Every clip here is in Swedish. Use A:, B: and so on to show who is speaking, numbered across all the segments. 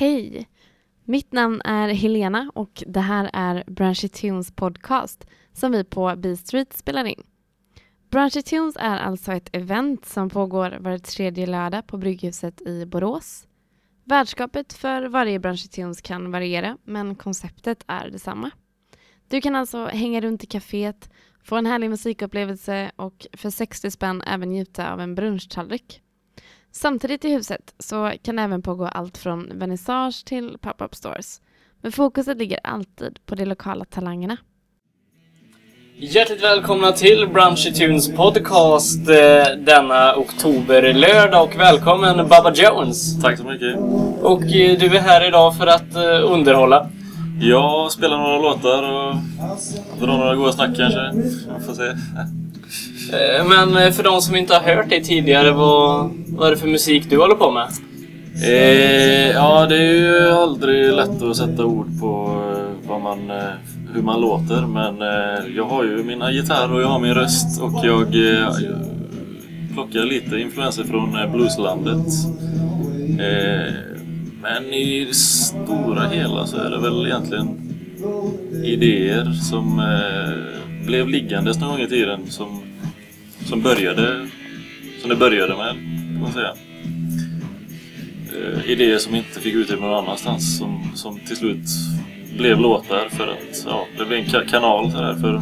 A: Hej! Mitt namn är Helena och det här är Branchy Tunes podcast som vi på B Street spelar in. Branchy Tunes är alltså ett event som pågår var tredje lördag på Brygghuset i Borås. Värdskapet för varje Branchy Tunes kan variera men konceptet är detsamma. Du kan alltså hänga runt i kaféet, få en härlig musikupplevelse och för 60 spänn även njuta av en brunchtallrik. Samtidigt i huset så kan det även pågå allt från vernissage till pop-up stores. Men fokuset ligger alltid på de lokala talangerna.
B: Hjärtligt välkomna till Brunchy Tunes podcast eh, denna oktoberlördag och välkommen Baba Jones.
C: Tack så mycket.
B: Och eh, du är här idag för att eh, underhålla.
C: Jag spelar några låtar och drar några goda snack kanske. Vi får se.
B: Eh, men eh, för de som inte har hört dig tidigare, vad, vad är det för musik du håller på med?
C: Eh, ja, det är ju aldrig lätt att sätta ord på eh, vad man, hur man låter. Men jag har ju mina gitarrer och jag har min röst och jag, jag plockar lite influenser från blueslandet. Eh, men i det stora hela så är det väl egentligen idéer som eh, blev liggandes någon gång i tiden som, som började som det började med, kan man säga. Eh, idéer som inte fick utrymme någon annanstans som, som till slut blev låtar för att ja, det blev en ka- kanal där, för,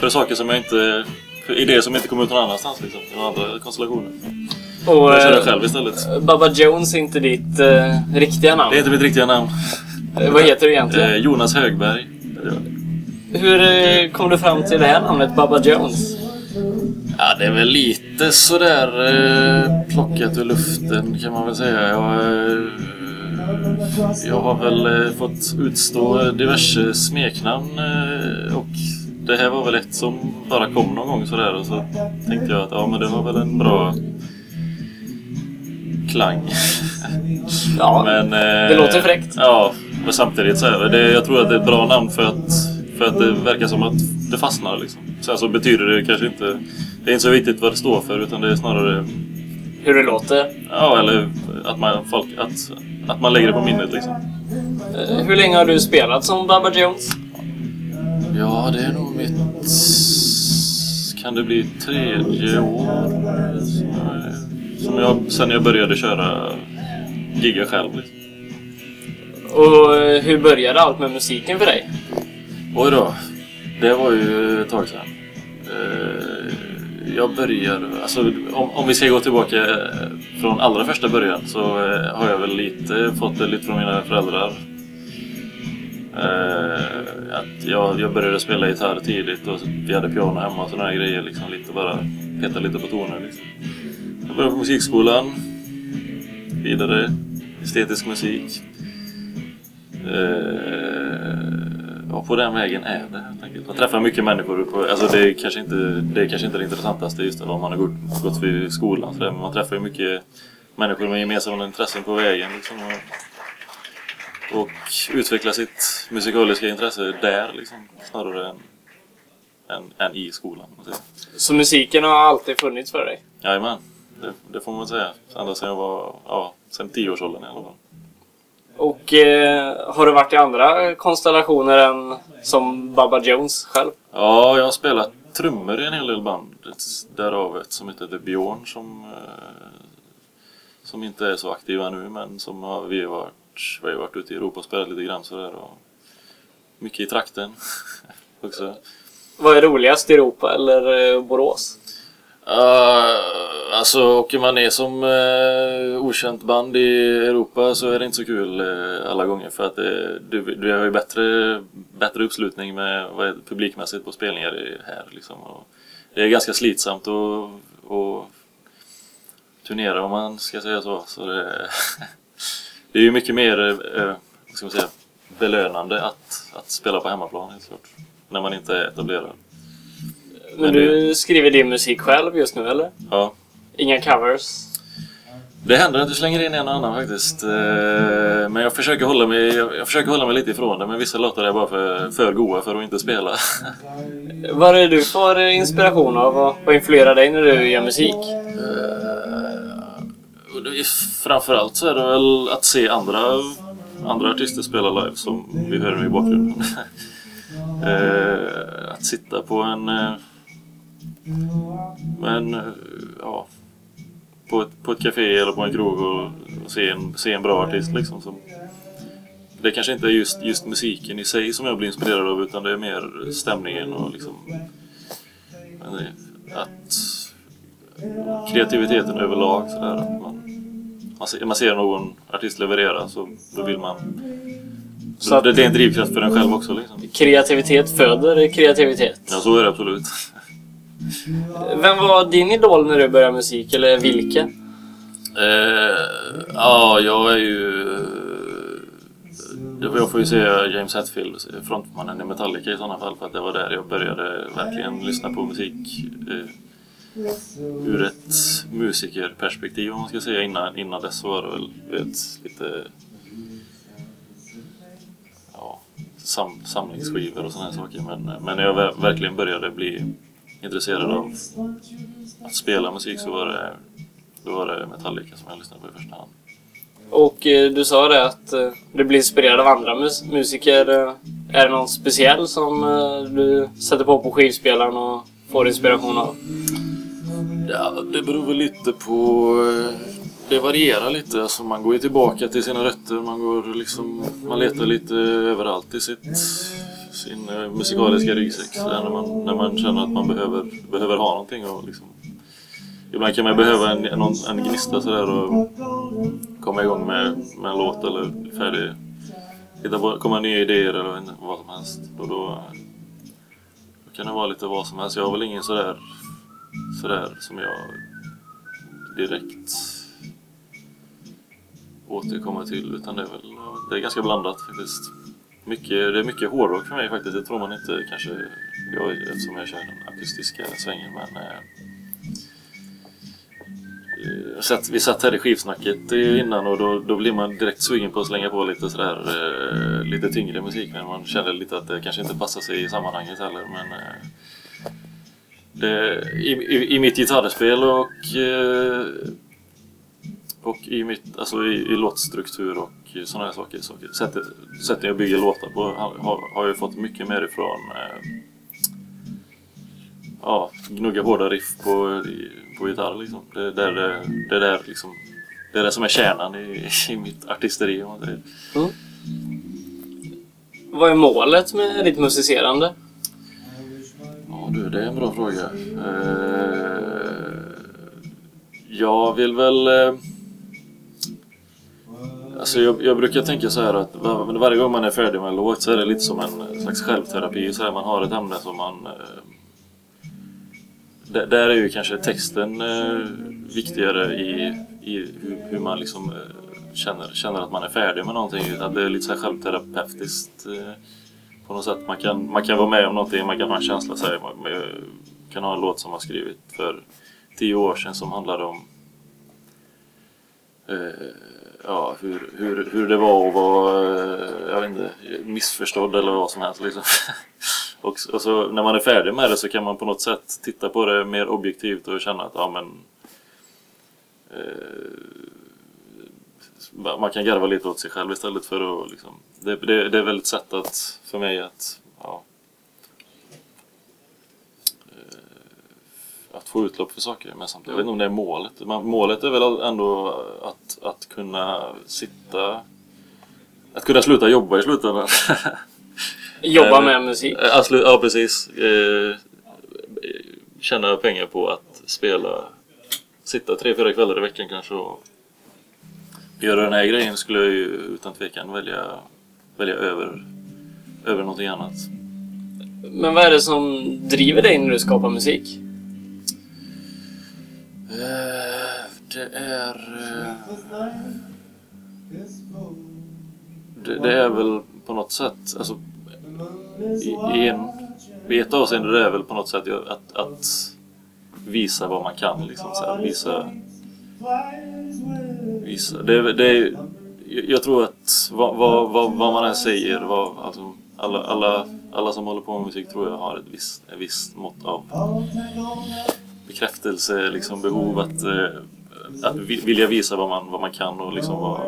C: för saker som jag inte för idéer som inte kom ut någon annanstans liksom, i några andra konstellationer.
B: Och,
C: Jag kör det
B: eh,
C: själv istället.
B: Baba Jones är inte ditt eh, riktiga namn.
C: Det är inte mitt riktiga namn.
B: Eh, Vad heter du egentligen?
C: Eh, Jonas Högberg.
B: Hur eh, kom du fram till det här namnet, Baba Jones?
C: Ja, det är väl lite sådär eh, plockat ur luften kan man väl säga. Jag, eh, jag har väl eh, fått utstå diverse smeknamn eh, och det här var väl ett som bara kom någon gång sådär och så tänkte jag att ja men det var väl en bra klang.
B: Ja,
C: Men, eh,
B: det låter fräckt.
C: Ja, men samtidigt så är det, det, jag tror att det är ett bra namn för att, för att det verkar som att det fastnar liksom. Sen så betyder det kanske inte, det är inte så viktigt vad det står för utan det är snarare,
B: hur det låter.
C: ja eller att man, folk, att, att man lägger det på minnet liksom.
B: Eh, Hur länge har du spelat som Baba Jones?
C: Ja, det är nog mitt, kan det bli tredje år som jag, som jag sen jag började köra, gigga själv liksom.
B: Och eh, hur började allt med musiken för dig?
C: Oj då. Det var ju ett tag sedan. Eh, jag började, alltså om, om vi ska gå tillbaka eh, från allra första början så eh, har jag väl lite fått det lite från mina föräldrar. Eh, Att jag, jag började spela gitarr tidigt och vi hade piano hemma och sådana grejer liksom. Lite bara peta lite på toner liksom. Jag började på musikskolan. Vidare estetisk musik. Eh, och på den vägen är det helt enkelt. Man träffar mycket människor. På, alltså det, är kanske inte, det är kanske inte det intressantaste just om man har gått, gått vid skolan. Så där, men man träffar ju mycket människor med gemensamma intressen på vägen. Liksom, och, och utveckla sitt musikaliska intresse där liksom, snarare än, än, än i skolan.
B: Så musiken har alltid funnits för dig?
C: Jajamän, det, det får man säga. Ända sedan jag var, ja, sen tioårsåldern i alla fall.
B: Och eh, har du varit i andra konstellationer än som Baba Jones själv?
C: Ja, jag har spelat trummor i en hel del band. Därav ett som heter The Bjorn som, eh, som inte är så aktiva nu men som har, vi, har varit, vi har varit ute i Europa och spelat lite grann sådär. Och mycket i trakten också.
B: Vad är roligast, Europa eller eh, Borås?
C: Uh, alltså åker man ner som uh, okänt band i Europa så är det inte så kul uh, alla gånger för att uh, du, du har ju bättre, bättre uppslutning med vad är det, publikmässigt på spelningar här liksom. Och det är ganska slitsamt att att turnera om man ska säga så. så det, det är ju mycket mer uh, ska man säga, belönande att, att spela på hemmaplan helt klart. När man inte är etablerad.
B: Men du skriver din musik själv just nu eller?
C: Ja.
B: Inga covers?
C: Det händer att du slänger in en och annan faktiskt. Eh, Men jag försöker hålla mig, jag försöker hålla mig lite ifrån det. Men vissa låtar är bara för, för goa för att inte spela.
B: Vad är det du får eh, inspiration av? Vad, vad influerar dig när du gör musik?
C: Eh, framförallt så är det väl att se andra, andra artister spela live som vi hör i bakgrunden. att sitta på en... Eh, en eh, ja, på ett, på ett café eller på en krog och, och se, en, se en bra artist liksom. Som, det kanske inte är just, just musiken i sig som jag blir inspirerad av utan det är mer stämningen och liksom men att kreativiteten överlag sådär att man, man, ser, man ser någon artist leverera så då vill man så det, det är en drivkraft för en själv också liksom.
B: Kreativitet föder kreativitet.
C: Ja så är det absolut.
B: Vem var din idol när du började musik, eller vilka?
C: Uh, eh, ja, jag är ju... Jag får ju säga James Hetfield, frontmannen i Metallica i sådana fall, för att det var där jag började verkligen lyssna på musik Uh, ur ett musikerperspektiv om man ska säga. Innan, innan dess var det väl vet, lite ja, sam, samlingsskivor och sådana här saker. Men, men när jag verkligen började bli intresserad av att spela musik så var det, då var det Metallica som jag lyssnade på i första hand.
B: Och eh, du sa det att eh, du blir inspirerad av andra mus- musiker. Eh, är det någon speciell som du sätter på på skivspelaren och får inspiration av?
C: Ja, det beror väl lite på... Det varierar lite. Alltså man går ju tillbaka till sina rötter. Man går liksom... Man letar lite överallt i sitt, sin eh, musikaliska ryggsäck. Så där när, man, när man känner att man behöver, behöver ha någonting och liksom... Ibland kan man behöva en, en, en gnista sådär och komma igång med, med en låt eller färdig... Hitta på, komma nya idéer eller vad- vad som helst. Och då, då kan det vara lite vad som helst. Jag har väl ingen sådär sådär som jag direkt återkommer till utan det är väl det är ganska blandat faktiskt. Mycket, det är mycket hårdrock för mig faktiskt. Det tror man inte kanske jag, eftersom jag kör den akustiska svängen men eh, eh, satt, vi satt här i skivsnacket innan och då, då blir man direkt sugen på att slänga på lite sådär eh, lite tyngre musik men man känner lite att det kanske inte passar sig i sammanhanget heller men eh, det, i, i, I mitt gitarrspel och, eh, och i, mitt, alltså i, i låtstruktur och sådana här saker. saker. Sättet, sättet jag bygger låtar på har, har- jag fått mycket mer ifrån eh, ja, gnugga hårda riff på, på gitarr. Liksom. Det, är där, det, det, är där, liksom, det är det som är kärnan i, i mitt artisteri. om man säger.
B: Vad är målet med ditt musicerande?
C: Ja du, det är en bra fråga. Eh, jag vill väl... Eh, alltså jag, jag brukar tänka så här att var, varje gång man är färdig med en låt så är det lite som en slags självterapi. Så här, man har ett ämne som man... Eh, där, är ju kanske texten eh, viktigare i, i hur, hur man liksom eh, känner, känner att man är färdig med någonting. Att det är lite så här självterapeutiskt. Eh, på något sätt. Man kan, man kan vara med om någonting, man kan ha en känsla. Så här, man, man kan ha en låt som man skrivit för tio år sedan som handlade om Eh, ja, hur, hur, hur det var att vara eh, jag vet inte, missförstådd eller vad som helst. Liksom. och, och så när man är färdig med det så kan man på något sätt titta på det mer objektivt och känna att ja, men, eh, man kan garva lite åt sig själv istället för att liksom, det, det, det är väl ett sätt att, för mig att ja, eh, att få utlopp för saker. Men samtidigt, jag vet inte om det är målet. Men målet är väl ändå att, att kunna sitta... Att kunna sluta jobba i slutändan.
B: Jobba med musik?
C: Slu- ja precis. Eh, tjäna pengar på att spela. Sitta tre, fyra kvällar i veckan kanske och göra den här grejen skulle jag ju utan tvekan välja, välja över, över någonting annat.
B: Men vad är det som driver dig när du skapar musik?
C: Eh, Det är... eh, Det, det är väl på något sätt, alltså i, i, en, i ett avseende det är väl på något sätt att, att visa vad man kan liksom så här, visa, visa. Det, det är, jag tror att vad, vad, vad, vad man än säger, vad, alltså, alla, alla, alla som håller på med musik tror jag har ett visst, ett visst mått av bekräftelse, liksom behov att, eh, att vi- vilja visa vad man, vad man kan och liksom vad,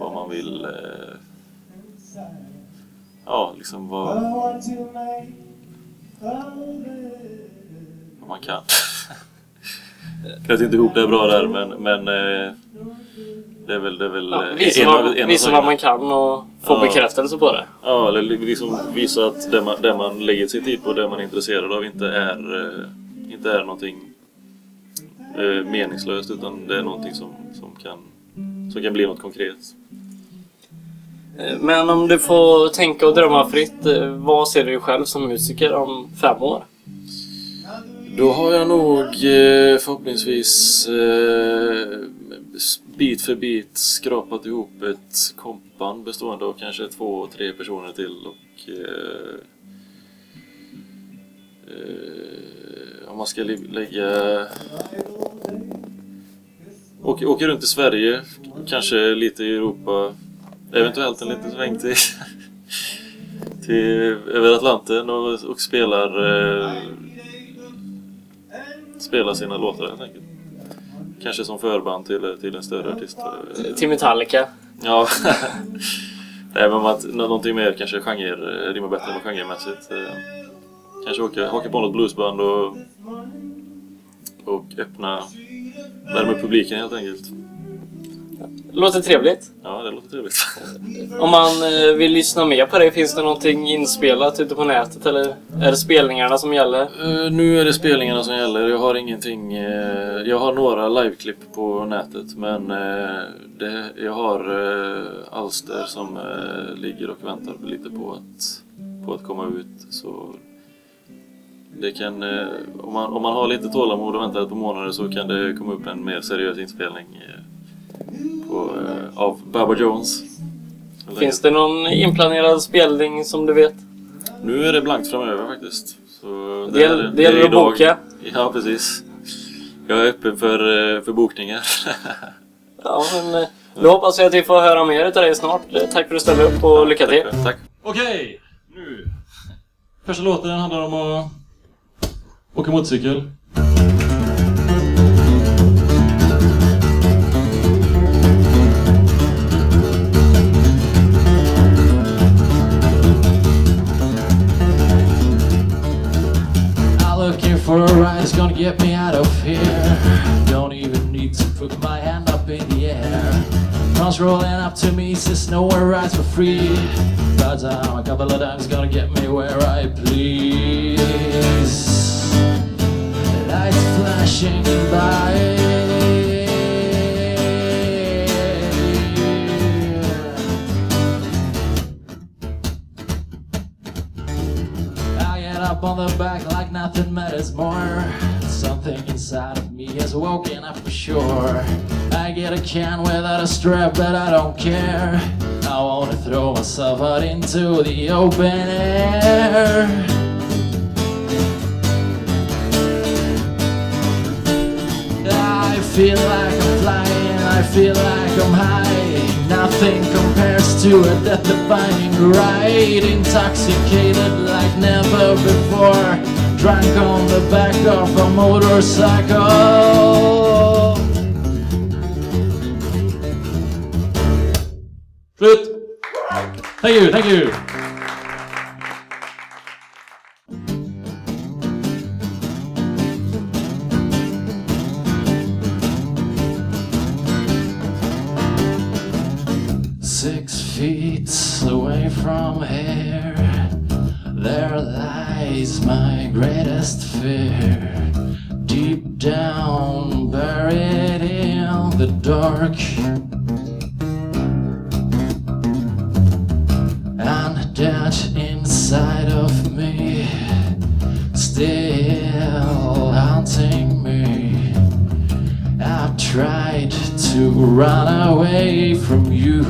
C: vad man vill. Eh, ja, liksom vad, vad man kan. Knöt inte ihop det bra där men, men eh, det är väl, det är väl
B: Ja, visa
C: en
B: vad,
C: en
B: visa vad man kan och få
C: Ja.
B: bekräftelse på det.
C: Ja, eller liksom visa att det man, det man lägger sin tid på, det man är intresserad av inte är, inte är någonting eh, meningslöst utan det är någonting som, som, kan, som kan bli något konkret.
B: Eh, Men om du får tänka och drömma fritt, eh, vad ser du själv som musiker om fem år?
C: Då har jag nog eh, förhoppningsvis bit för bit skrapat ihop ett kompband bestående av kanske två, tre personer till och eh, eh, om man ska lägga Åka, åka runt i Sverige, kanske lite i Europa, eventuellt en liten sväng till, till över Atlanten och, och spelar eh, spela sina låtar helt enkelt. Kanske som förband till, till en större artist.
B: Till Metallica?
C: Ja. Nej men nå- någonting mer kanske genre, rimmar bättre med genremässigt. Eh, Kanske åka, haka på något bluesband och, och öppna, värma upp publiken helt enkelt.
B: Låter trevligt.
C: Ja, det låter trevligt.
B: Om man eh, vill lyssna mer på dig, finns det någonting inspelat ute på nätet eller är det spelningarna som gäller?
C: Eh, nu är det spelningarna som gäller. Jag har ingenting... eh, jag har några liveklipp på nätet men eh, det, jag har uh, alster som ligger och väntar lite på att, på att komma ut. Så det kan, eh, om, man, om man har lite tålamod och väntar ett par månader så kan det komma upp en mer seriös inspelning eh, på, eh, av Baba Jones.
B: Finns det någon inplanerad spelning som du vet?
C: Nu är det blankt framöver faktiskt. Så
B: Det gäller- det gäller
C: är
B: att boka.
C: Ja, precis. Jag är öppen för, för bokningar.
B: Ja, men då hoppas jag att vi får höra mer utav dig snart. Tack för att du ställde upp och lycka till!
C: Tack. Tack. Okej, nu. Första låten handlar om att åka motorcykel.
D: I'm looking for a ride that's gonna get me out of here. Don't even need to put my hand up in the air. Comes rolling up to me, says nowhere rides for free. But down a couple of times gonna get me where I please. Lights flashing by. I get up on the back like nothing matters more. Something inside of me has woken up for sure. I get a can without a strap, but I don't care. I wanna throw myself out into the open air. Feel like I'm flying, I feel like I'm high. Nothing compares to a death defying ride. Intoxicated like never before. Drunk on the back of a motorcycle. Thank you, thank you! The dark. And that inside of me, still haunting me. I've tried to run away from you.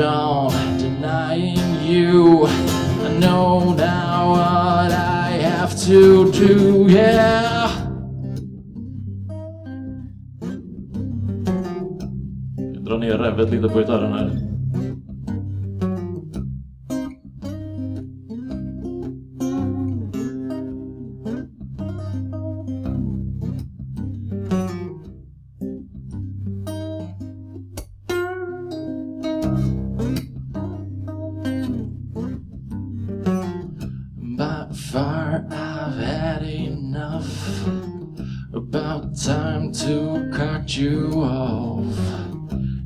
D: I'm denying you. I know now what I have to do, yeah. ner revet lite på gitarren här. About time to cut you off.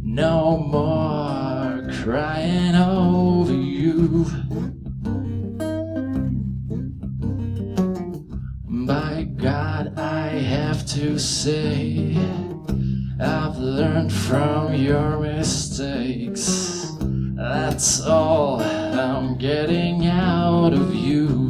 D: No more crying over you. By God, I have to say, I've learned from your mistakes. That's all I'm getting out of you.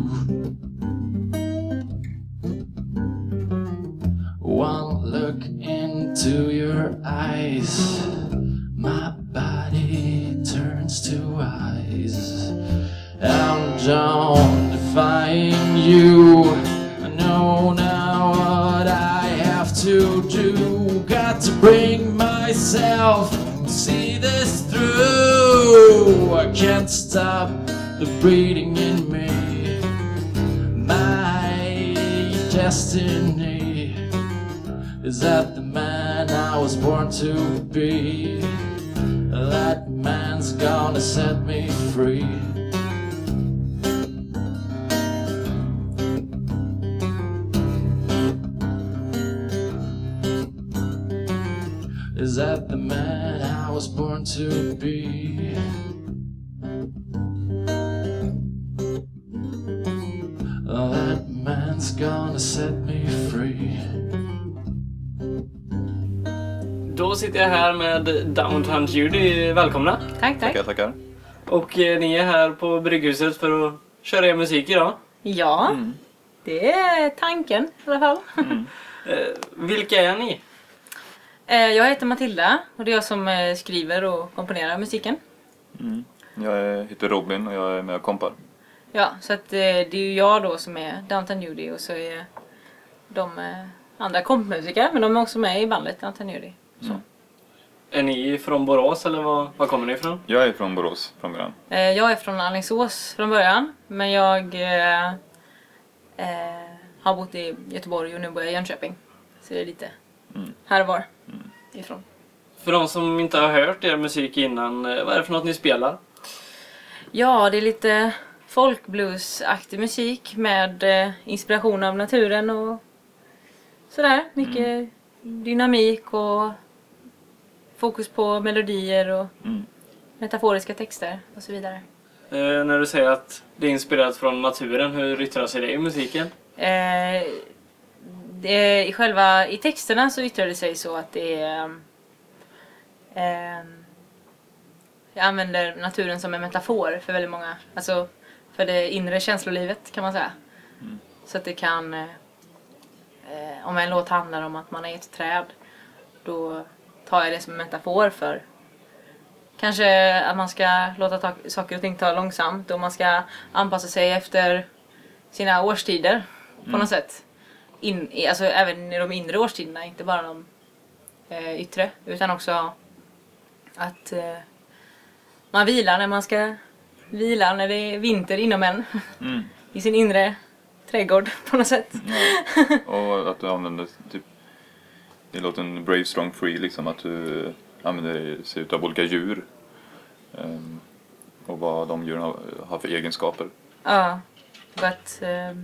D: The breeding in me. My destiny is that the man I was born to be. That man's gonna set me free. Is that the man I was born to be? Gonna set me free.
B: Då sitter jag här med Downtown Judy. Välkomna!
E: Tack, tack.
F: Tackar, tackar.
B: Och eh, ni är här på Brygghuset för att köra er musik idag.
E: Ja, det är tanken i alla fall.
B: Eh, vilka är ni?
E: Eh, Jag heter Matilda och det är jag som eh, skriver och komponerar musiken.
F: Jag är- heter Robin och jag är med och kompar.
E: Ja, så att eh, det är ju jag då som är Downtown Judy och så är de eh, andra kompmusiker, men de är också med i bandet Downtown Judy. Så.
B: Är ni från Borås eller var, var kommer ni ifrån?
F: Jag är från Borås från början.
E: Eh, Jag är från Alingsås från början, men jag eh, eh, har bott i Göteborg och nu bor jag i Jönköping. Så det är lite här och var ifrån.
B: För de som inte har hört er musik innan, vad är det för något ni spelar?
E: Ja, det är lite folkbluesaktig musik med eh, inspiration av naturen och sådär. Mycket dynamik och fokus på melodier och
F: Mm.
E: metaforiska texter och så vidare.
B: Eh, när du säger att det är inspirerat från naturen, hur yttrar sig det i musiken?
E: Eh, det, i, själva, I texterna så yttrar det sig så att det är... Eh, jag använder naturen som en metafor för väldigt många. Alltså för det inre känslolivet kan man säga. Så att det kan... Eh, om en låt handlar om att man är ett träd då tar jag det som en metafor för Kanske att man ska låta ta- saker och ting ta långsamt och man ska anpassa sig efter sina årstider på något sätt. In, alltså även i de inre årstiderna, inte bara de eh, yttre. Utan också att eh, man vilar när man ska vila när det är vinter inom en.
F: Mm.
E: I sin inre trädgård på något sätt.
F: Och att du använder typ i låten Brave Strong Free liksom att du använder sig utav olika djur. Ehm, och vad de djuren har, har för egenskaper.
E: Ja, för att eh,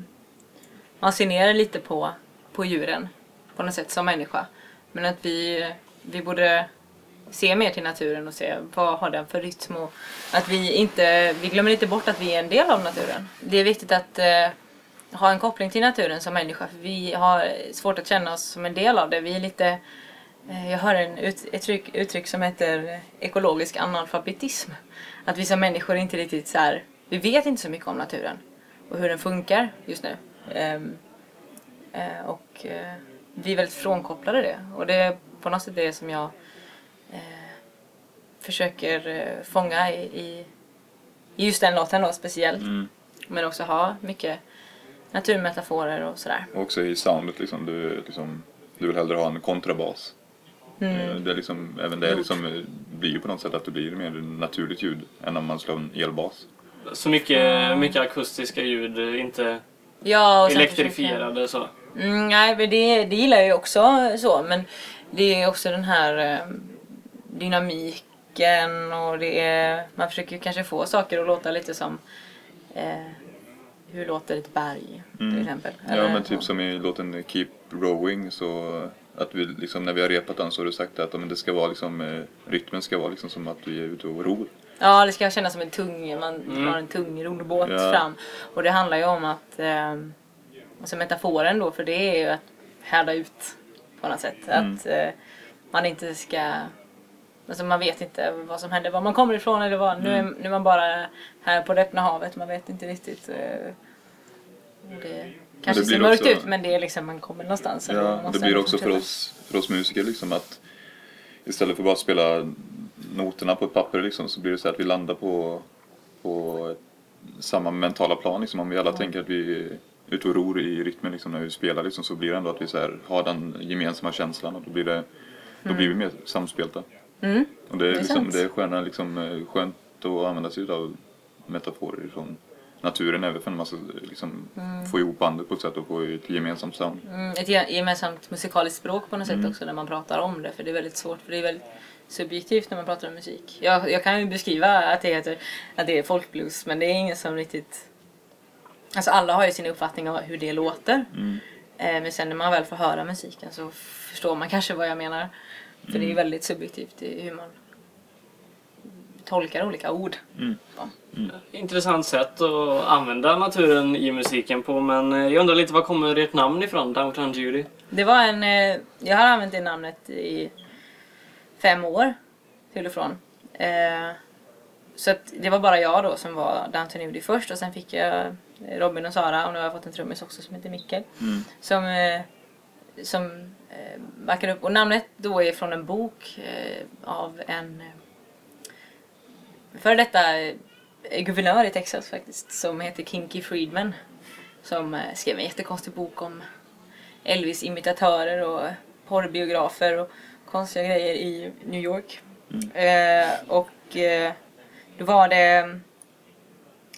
E: man ser ner lite på, på djuren på något sätt som människa. Men att vi, vi borde se mer till naturen och se vad har den för rytm och att vi inte, vi glömmer inte bort att vi är en del av naturen. Det är viktigt att eh, ha en koppling till naturen som människa för vi har svårt att känna oss som en del av det. Vi är lite Eh, Jag har en ut, ett uttryck, uttryck som heter ekologisk analfabetism. Att vi som människor inte riktigt så här, vi vet inte så mycket om naturen och hur den funkar just nu. Um, uh, och uh, vi är väldigt frånkopplade det. Och det är på något sätt det som jag försöker eh, fånga i, i, i just den låten då speciellt.
F: Mm.
E: Men också ha mycket naturmetaforer och sådär.
F: Och också i soundet liksom. Du, liksom, du vill hellre ha en kontrabas. Eh, Det är liksom, även det liksom, eh, blir ju på något sätt att det blir mer naturligt ljud än om man slår en elbas.
B: Så mycket, mycket akustiska ljud, inte
E: Ja,
B: elektrifierade så.
E: Mm, nej, men det, det gillar jag ju också så, men det är också den här eh, dynamiken och det är, man försöker ju kanske få saker att låta lite som eh, hur låter ett berg till exempel.
F: Ja
E: Eller-
F: men typ som i låten Keep Rowing så att vi liksom när vi har repat den så har du sagt att ja, men det ska vara liksom eh, rytmen ska vara liksom som att vi är ute och ror.
E: Ja, det ska kännas som en tung, man har en tung roddbåt
F: Ja.
E: fram. Och det handlar ju om att, eh, alltså metaforen då, för det är ju att härda ut på något sätt. Att eh, man inte ska, alltså man vet inte vad som händer, var man kommer ifrån eller vad. Nu, är, nu är man bara här på det öppna havet, man vet inte riktigt. Eh, det kanske
F: blir
E: ser mörkt
F: också-
E: ut men det är liksom, man kommer någonstans. eller man
F: Ja, det blir också för oss, för oss musiker liksom att istället för bara att spela noterna på ett papper liksom så blir det så att vi landar på, på samma mentala plan liksom. Om vi alla tänker att vi är ute och ror i rytmen liksom när vi spelar liksom så blir det ändå att vi så här, har den gemensamma känslan och då blir det då blir vi mer samspelta.
E: Mm.
F: Och det är,
E: Det
F: liksom, det är sköna, liksom, eh, skönt att använda sig av metaforer från naturen även för när man ska liksom, få ihop bandet på ett sätt och få ett gemensamt sound.
E: Mm, ett ge- gemensamt musikaliskt språk på något sätt också när man pratar om det. För det är väldigt svårt, för det är väldigt subjektivt när man pratar om musik. Jag, jag kan ju beskriva att det, heter, att det är folkblues, men det är ingen som riktigt... Alltså alla har ju sin uppfattning om hur det låter. Eh, men sen när man väl får höra musiken så förstår man kanske vad jag menar. För det är väldigt subjektivt i hur man tolkar olika ord. Ja.
B: Intressant sätt att använda naturen i musiken på men eh, jag undrar lite var kommer ert namn ifrån, Downtown Judy?
E: Det var en... eh, Jag har använt det namnet i fem år till och från. Eh, Så att det var bara jag då som var Downton Judy först och sen fick jag Robin och Sara och nu har jag fått en trummis också som heter Mikkel. Som, eh, som eh, Eh, backar upp. Och namnet då är från en bok eh, av en eh, före detta guvernör i Texas faktiskt som heter Kinky Friedman. Som skrev en jättekonstig bok om Elvis-imitatörer och porrbiografer och konstiga grejer i New York. Eh, och eh, då var det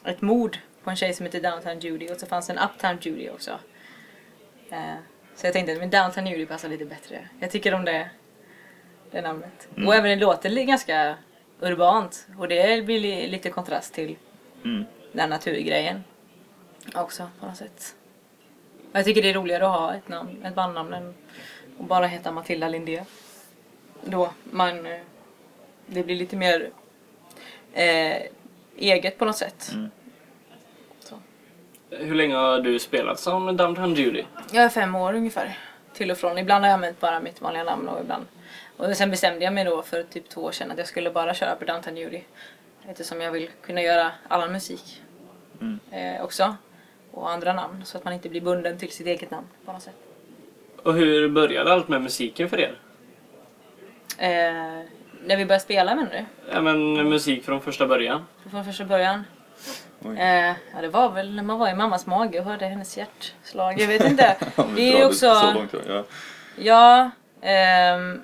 E: ett mord på en tjej som hette Downtown Judy och så fanns det en Uptown Judy också. Eh, så jag tänkte att men Downtown Judy passar lite bättre. Jag tycker om det, det namnet. Och även det låter ganska urbant och det blir li- lite kontrast till
F: Mm.
E: den naturgrejen också på något sätt. Och jag tycker det är roligare att ha ett, namn, ett bandnamn än att bara heta Matilda Lindé. Då man, eh, det blir lite mer eh, eget på något sätt. Så.
B: Hur länge har du spelat som Downtown Judy?
E: Jag är fem år ungefär. Till och från. Ibland har jag använt bara mitt vanliga namn och ibland. Och sen bestämde jag mig då för typ två år sedan att jag skulle bara köra på Downtown Judy. Eftersom jag vill kunna göra annan musik eh, också. Och andra namn. Så att man inte blir bunden till sitt eget namn på något sätt.
B: Och hur började allt med musiken för er?
E: Eh, när vi började spela menar du?
B: Ja, men musik från första början.
E: Från första början? Eh, ja, det var väl när man var i mammas mage och hörde hennes hjärtslag. Jag vet inte. Det
F: vi
E: är också...
F: Så långt, ja. ja.
E: Ehm,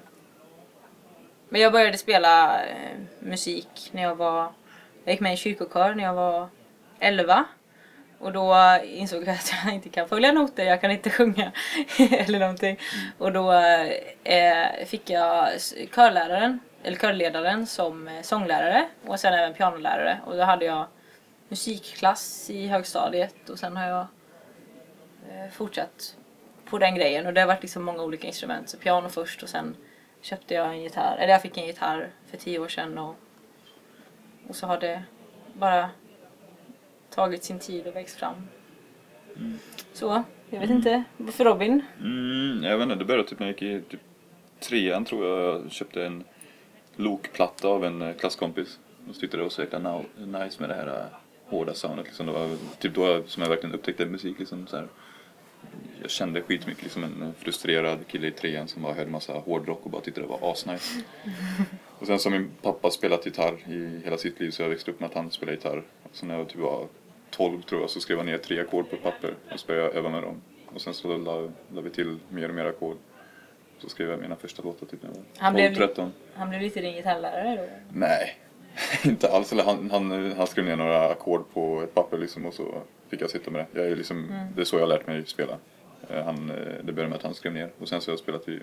E: men jag började spela eh, musik när jag var, jag gick med i kyrkokör när jag var 11. Och då insåg jag att jag inte kan följa noter, jag kan inte sjunga eller någonting. Och då eh, fick jag körläraren, eller körledaren som eh, sånglärare och sen även pianolärare. Och då hade jag musikklass i högstadiet och sen har jag eh, fortsatt på den grejen och det har varit liksom många olika instrument. Så piano först och sen köpte jag en gitarr, eller jag fick en gitarr för tio år sedan och, och så har det bara tagit sin tid och växt fram. Så, jag vet inte. För Robin?
F: Mm, jag vet inte, det började typ när jag gick i typ trean tror jag. Jag köpte en lokplatta av en eh, klasskompis. Och tyckte det var så jäkla nice med det här eh, hårda soundet. Liksom. Det var typ då som jag verkligen upptäckte musik. Liksom, så här. Jag kände skitmycket liksom en frustrerad kille i trean som bara hörde massa hårdrock och bara tyckte det var asnice. Och sen så har min pappa spelat gitarr i hela sitt liv så jag växte upp med att han spelade gitarr. Så när jag typ var 12 tror jag så skrev jag ner tre ackord på papper och så började jag öva med dem. Och sen så la, la vi till mer och mer ackord. Så skrev jag mina första låtar typ när jag var
E: blev
F: 12,
E: li-
F: 13.
E: Han blev lite din gitarrlärare då?
F: Nej, inte alls. Eller han, han, han skrev ner några ackord på ett papper liksom och så fick jag sitta med det. Jag är liksom,
E: Mm.
F: Det är så jag har lärt mig spela. Eh, Han, eh, det började med att han skrev ner och sen så har jag spelat i,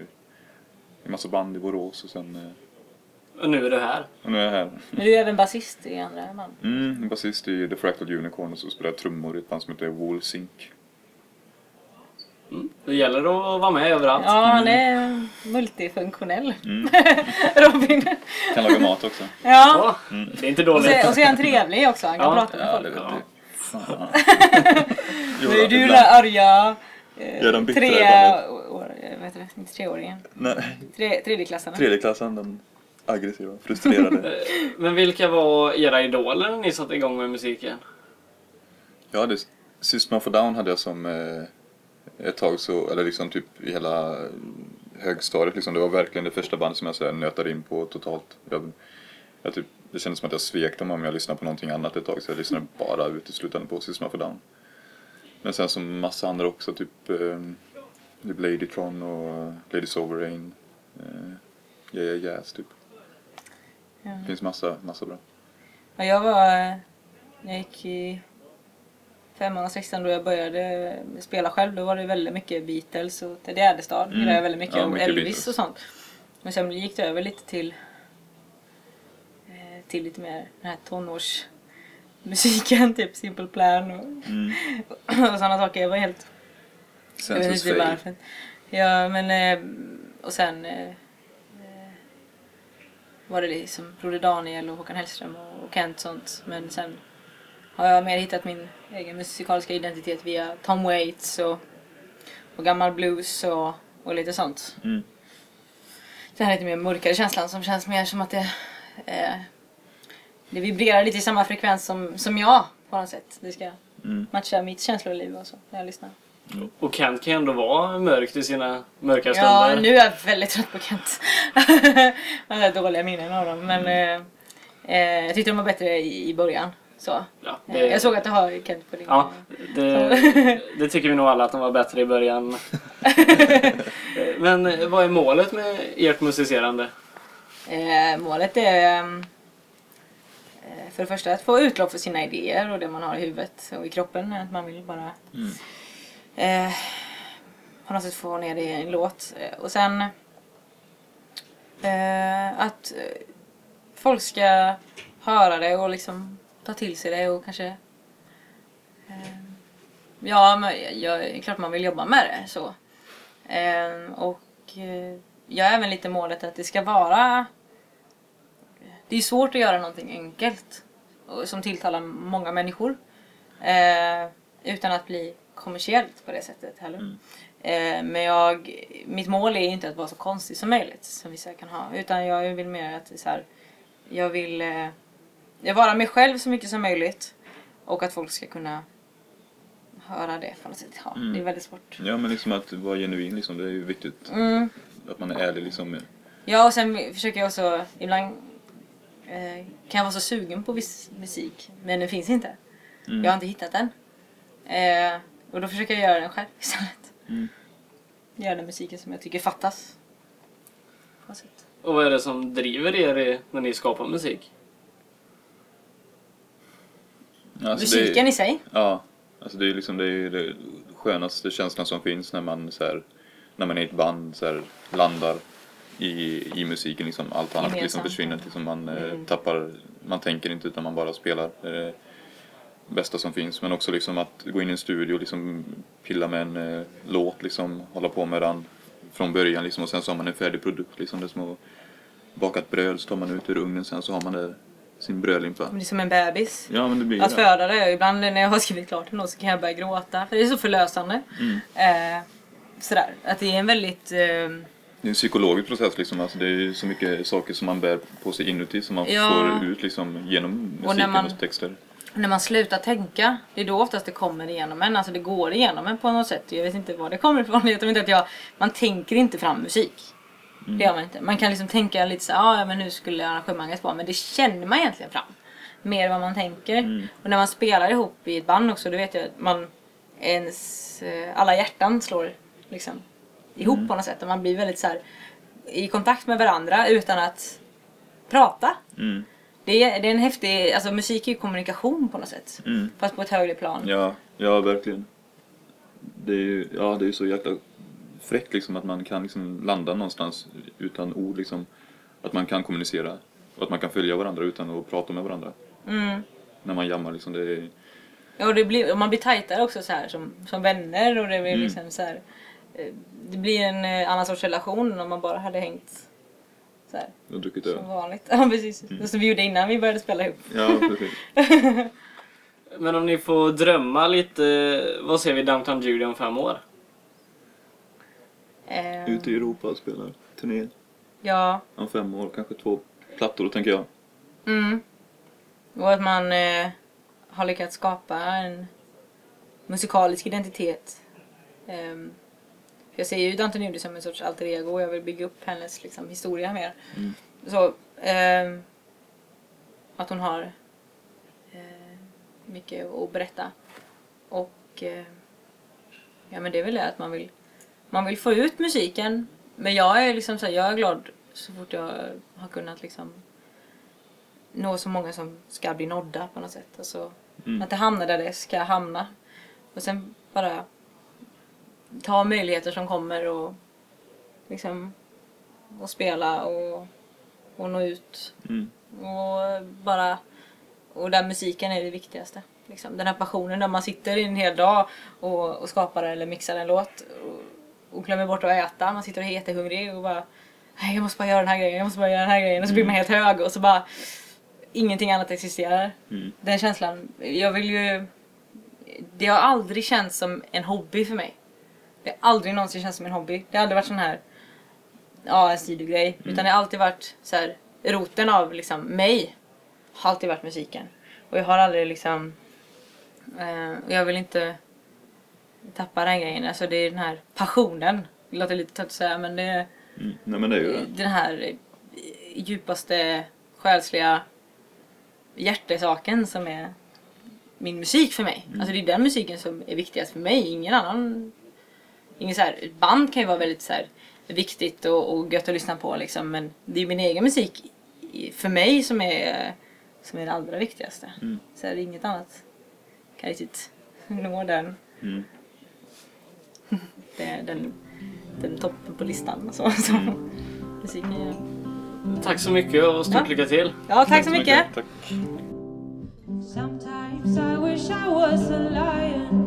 F: i massa band i Borås och sen eh,
B: Och nu är du här.
F: och nu är jag här.
E: Men du är även basist i andra band?
F: Mm, basist i The Fractal Unicorn och så spelar jag trummor i ett band som heter Wool Sync.
B: Det gäller att vara med överallt.
E: Ja, han är multifunktionell.
F: Mm.
E: Robin.
F: Kan laga mat också.
E: Ja.
B: Ja, Det är inte
E: Och
B: dåligt.
E: så, och så är han trevlig också. Han kan
B: Ja.
E: prata med
F: Ja,
E: folk.
F: det vet
B: Ja.
F: du. Fan.
E: Nu är du den arga eh,
F: Ja, de bittra
E: tre, år, det? Inte treåringen.
F: Nej,
E: Tre, tredjeklassarna.
F: tredjeklassen, den aggressiva, frustrerade.
B: Men vilka var era idoler när ni satte igång med musiken?
F: Jag hade System of a Down hade jag som eh, ett tag så, eller liksom typ i hela högstadiet liksom. Det var verkligen det första bandet som jag så här, nötade in på totalt. Jag, jag typ, det kändes som att jag svek dem om jag lyssnade på någonting annat ett tag så jag lyssnade bara uteslutande på System of a Down. Men sen som massa andra också, typ, eh, typ Ladytron och Lady Sovereign. Eh, yeah, yeah, yes, typ.
E: Ja.
F: Det finns massa, massa bra.
E: Ja, jag var... eh, Jag gick i femman och sexan då jag började spela själv. Då var det väldigt mycket Beatles och Ted Gärdestad.
F: Mm.
E: gillade jag väldigt mycket.
F: Ja,
E: och
F: mycket
E: Elvis
F: Beatles.
E: och sånt. Men sen gick det över lite till... eh, Till lite mer den här tonårsmusiken. Typ Simple Plan och,
F: Mm.
E: och sådana saker. Jag var helt... Jag vet inte varför. Ja, men... eh, Och sen... eh, Var det liksom Broder Daniel och Håkan Hellström och och Kent sånt. Men sen har jag mer hittat min egen musikaliska identitet via Tom Waits och, och gammal blues och, och lite sånt.
F: Mm.
E: Den här lite mer mörkare känslan som känns mer som att det eh, det vibrerar lite i samma frekvens som, som jag på något sätt. Det ska
F: Mm.
E: matcha mitt känsloliv och så när jag lyssnar.
B: Och Kent kan ju ändå vara mörkt i sina mörka
E: Ja,
B: stunder.
E: nu är jag väldigt trött på Kent. jag har dåliga minnen av dem. Men eh, eh, jag tyckte de var bättre i, i början. Så.
B: Ja,
E: Eh,
B: det,
E: Jag såg att du har Kent på din...
B: ja, det, det tycker vi nog alla att de var bättre i början. Men eh, vad är målet med ert musicerande?
E: Eh, målet är ehm, eh, för det första att få utlopp för sina idéer och det man har i huvudet och i kroppen. Att man vill bara eh, på något sätt få ner det i en låt. Eh, Och sen eh, att eh, folk ska höra det och liksom ta till sig det och kanske eh, Ja, men jag, är klart man vill jobba med det så. Eh, och eh, jag har även lite målet att det ska vara det är svårt att göra någonting enkelt och som tilltalar många människor. Eh, utan att bli kommersiellt på det sättet heller. Eh, men jag, mitt mål är inte att vara så konstig som möjligt som vissa kan ha. Utan jag vill mer att är så här, jag vill eh, jag vara mig själv så mycket som möjligt. Och att folk ska kunna höra det på något sätt. Ja, Det är väldigt svårt.
F: Ja men liksom att vara genuin liksom, det är ju viktigt.
E: Mm.
F: Att man är ärlig liksom. med-
E: Ja, och sen försöker jag också, ibland eh, kan jag vara så sugen på viss musik, men den finns inte. Jag har inte hittat den. Eh, och då försöker jag göra den själv istället.
F: Mm.
E: Göra den musiken som jag tycker fattas. På något sätt.
B: Och vad är det som driver er när ni skapar musik?
F: Alltså,
E: Musiken
F: det,
E: i sig.
F: Ja, alltså det är liksom det, är det skönaste känslan som finns när man så här, när man är i ett band så här, landar i, i musiken liksom. Allt annat liksom försvinner. Liksom man eh,
E: Mm.
F: tappar, man tänker inte utan man bara spelar. Det är det bästa som finns. Men också liksom att gå in i en studio och liksom pilla med en eh, låt liksom, hålla på med den från början liksom och sen så har man en färdig produkt liksom. Det är som att bakat bröd så tar man ut ur ugnen sen så har man där sin brödlimpa.
E: Men det är som en bebis.
F: Ja men det blir
E: Att
F: det.
E: föda det. Ibland när jag har skrivit klart en låt så kan jag börja gråta. För det är så förlösande.
F: Mm.
E: Eh, sådär. Att det är en väldigt... Eh,
F: Det är en psykologisk process liksom. Alltså det är så mycket saker som man bär på sig inuti som man
E: Ja.
F: får ut liksom genom musiken och,
E: när man-
F: texter.
E: när man slutar tänka, det är då oftast det kommer igenom en. Alltså det går igenom en på något sätt. Jag vet inte var det kommer ifrån. Jag tror inte att jag, man tänker inte fram musik. Det gör man inte. Man kan liksom tänka lite så här, "Ah, ja men nu skulle arrangemanget vara, men det känner man egentligen fram. Mer än vad man tänker. Och när man spelar ihop i ett band också, då vet jag att man ens, eh, alla hjärtan slår liksom ihop på något sätt. Och man blir väldigt så här, i kontakt med varandra utan att prata.
F: Mm.
E: Det är, det är en häftig, alltså musik är ju kommunikation på något sätt.
F: Mm.
E: Fast på ett högre plan.
F: Ja, ja verkligen. Det är ju ja, det är ju så jäkla fräckt liksom att man kan liksom landa någonstans utan ord liksom. Att man kan kommunicera och att man kan följa varandra utan att prata med varandra.
E: Mm.
F: När man jammar liksom. Det är,
E: Ja, och, det blir, och man blir tajtare också så här som, som vänner och det blir
F: Mm.
E: liksom så här, eh, Det blir en eh, annan sorts relation än om man bara hade hängt så här,
F: har druckit
E: som
F: öl.
E: vanligt. Ja precis.
F: Mm.
E: Och som vi gjorde innan vi började spela ihop.
F: Ja, precis.
B: Men om ni får drömma lite, vad ser vi Downtown Judy om fem år?
E: Eh,
F: Ute i Europa och spelar turné.
E: Ja.
F: Om fem år, kanske två plattor tänker jag.
E: Mm. Och att man eh, har lyckats skapa en musikalisk identitet. För jag ser ju Dante Nudi som en sorts alter ego och jag vill bygga upp hennes liksom, historia mer.
F: Mm.
E: Så ehm, att hon har eh, mycket att berätta. Och eh, ja men det är väl det att man vill, man vill få ut musiken. Men jag är liksom så här, jag är glad så fort jag har kunnat liksom nå så många som ska bli nådda på något sätt. Alltså,
F: Mm.
E: Att det hamnar där det ska hamna. Och sen bara ta möjligheter som kommer och liksom och spela och, och nå ut.
F: Mm.
E: Och bara och där musiken är det viktigaste. Liksom. Den här passionen där man sitter i en hel dag och, och skapar eller mixar en låt och, och glömmer bort att äta. Man sitter och är jättehungrig och bara Nej, jag måste bara göra den här grejen, jag måste bara göra den här grejen. Och så blir man helt hög och så bara ingenting annat existerar.
F: Mm.
E: Den känslan, jag vill ju... Det har aldrig känts som en hobby för mig. Det har aldrig någonsin känts som en hobby. Det har aldrig varit sån här, ja en sidogrej. Utan det har alltid varit så här, roten av liksom mig. Har alltid varit musiken. Och jag har aldrig liksom, eh, jag vill inte tappa den grejen. Alltså det är den här passionen. Det låter lite töntigt att säga men det är
F: Mm. Nej men det är ju det.
E: den här eh, djupaste själsliga hjärtesaken som är min musik för mig. Alltså det är den musiken som är viktigast för mig, ingen annan. Ingen så här, band kan ju vara väldigt så här, viktigt och, och gött att lyssna på liksom, men det är min egen musik för mig som är, som är det allra viktigaste.
F: Mm.
E: Så är det inget annat kan riktigt nå den,
F: Mm.
E: Det, den, den toppen på listan. Så, så. Musiken är...
B: Tack så mycket och stort
E: Ja.
B: lycka till!
E: Ja, tack så mycket!
F: Tack.
G: Sometimes I wish I was a lion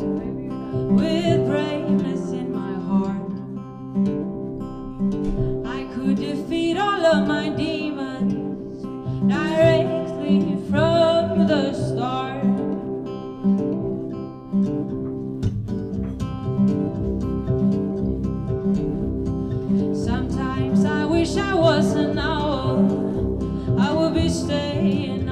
G: with braveness in my heart. I could defeat all of my demons directly from the wish I was an owl. I would be staying